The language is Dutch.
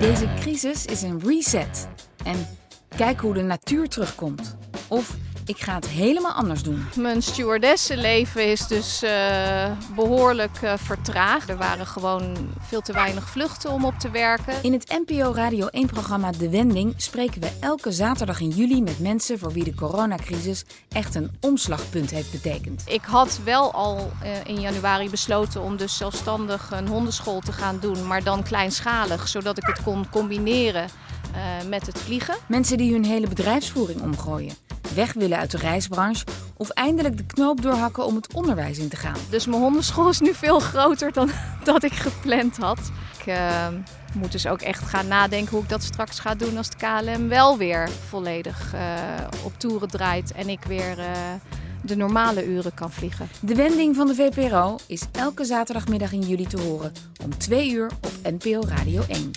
Deze crisis is een reset. En kijk hoe de natuur terugkomt. Of ik ga het helemaal anders doen. Mijn stewardessenleven is dus uh, behoorlijk uh, vertraagd. Er waren gewoon veel te weinig vluchten om op te werken. In het NPO Radio 1-programma De Wending spreken we elke zaterdag in juli met mensen voor wie de coronacrisis echt een omslagpunt heeft betekend. Ik had wel al uh, in januari besloten om dus zelfstandig een hondenschool te gaan doen, maar dan kleinschalig, zodat ik het kon combineren met het vliegen. Mensen die hun hele bedrijfsvoering omgooien weg willen uit de reisbranche of eindelijk de knoop doorhakken om het onderwijs in te gaan. Dus mijn hondenschool is nu veel groter dan dat ik gepland had. Ik uh, moet dus ook echt gaan nadenken hoe ik dat straks ga doen als de KLM wel weer volledig uh, op toeren draait en ik weer uh, de normale uren kan vliegen. De wending van de VPRO is elke zaterdagmiddag in juli te horen om 2 uur op NPO Radio 1.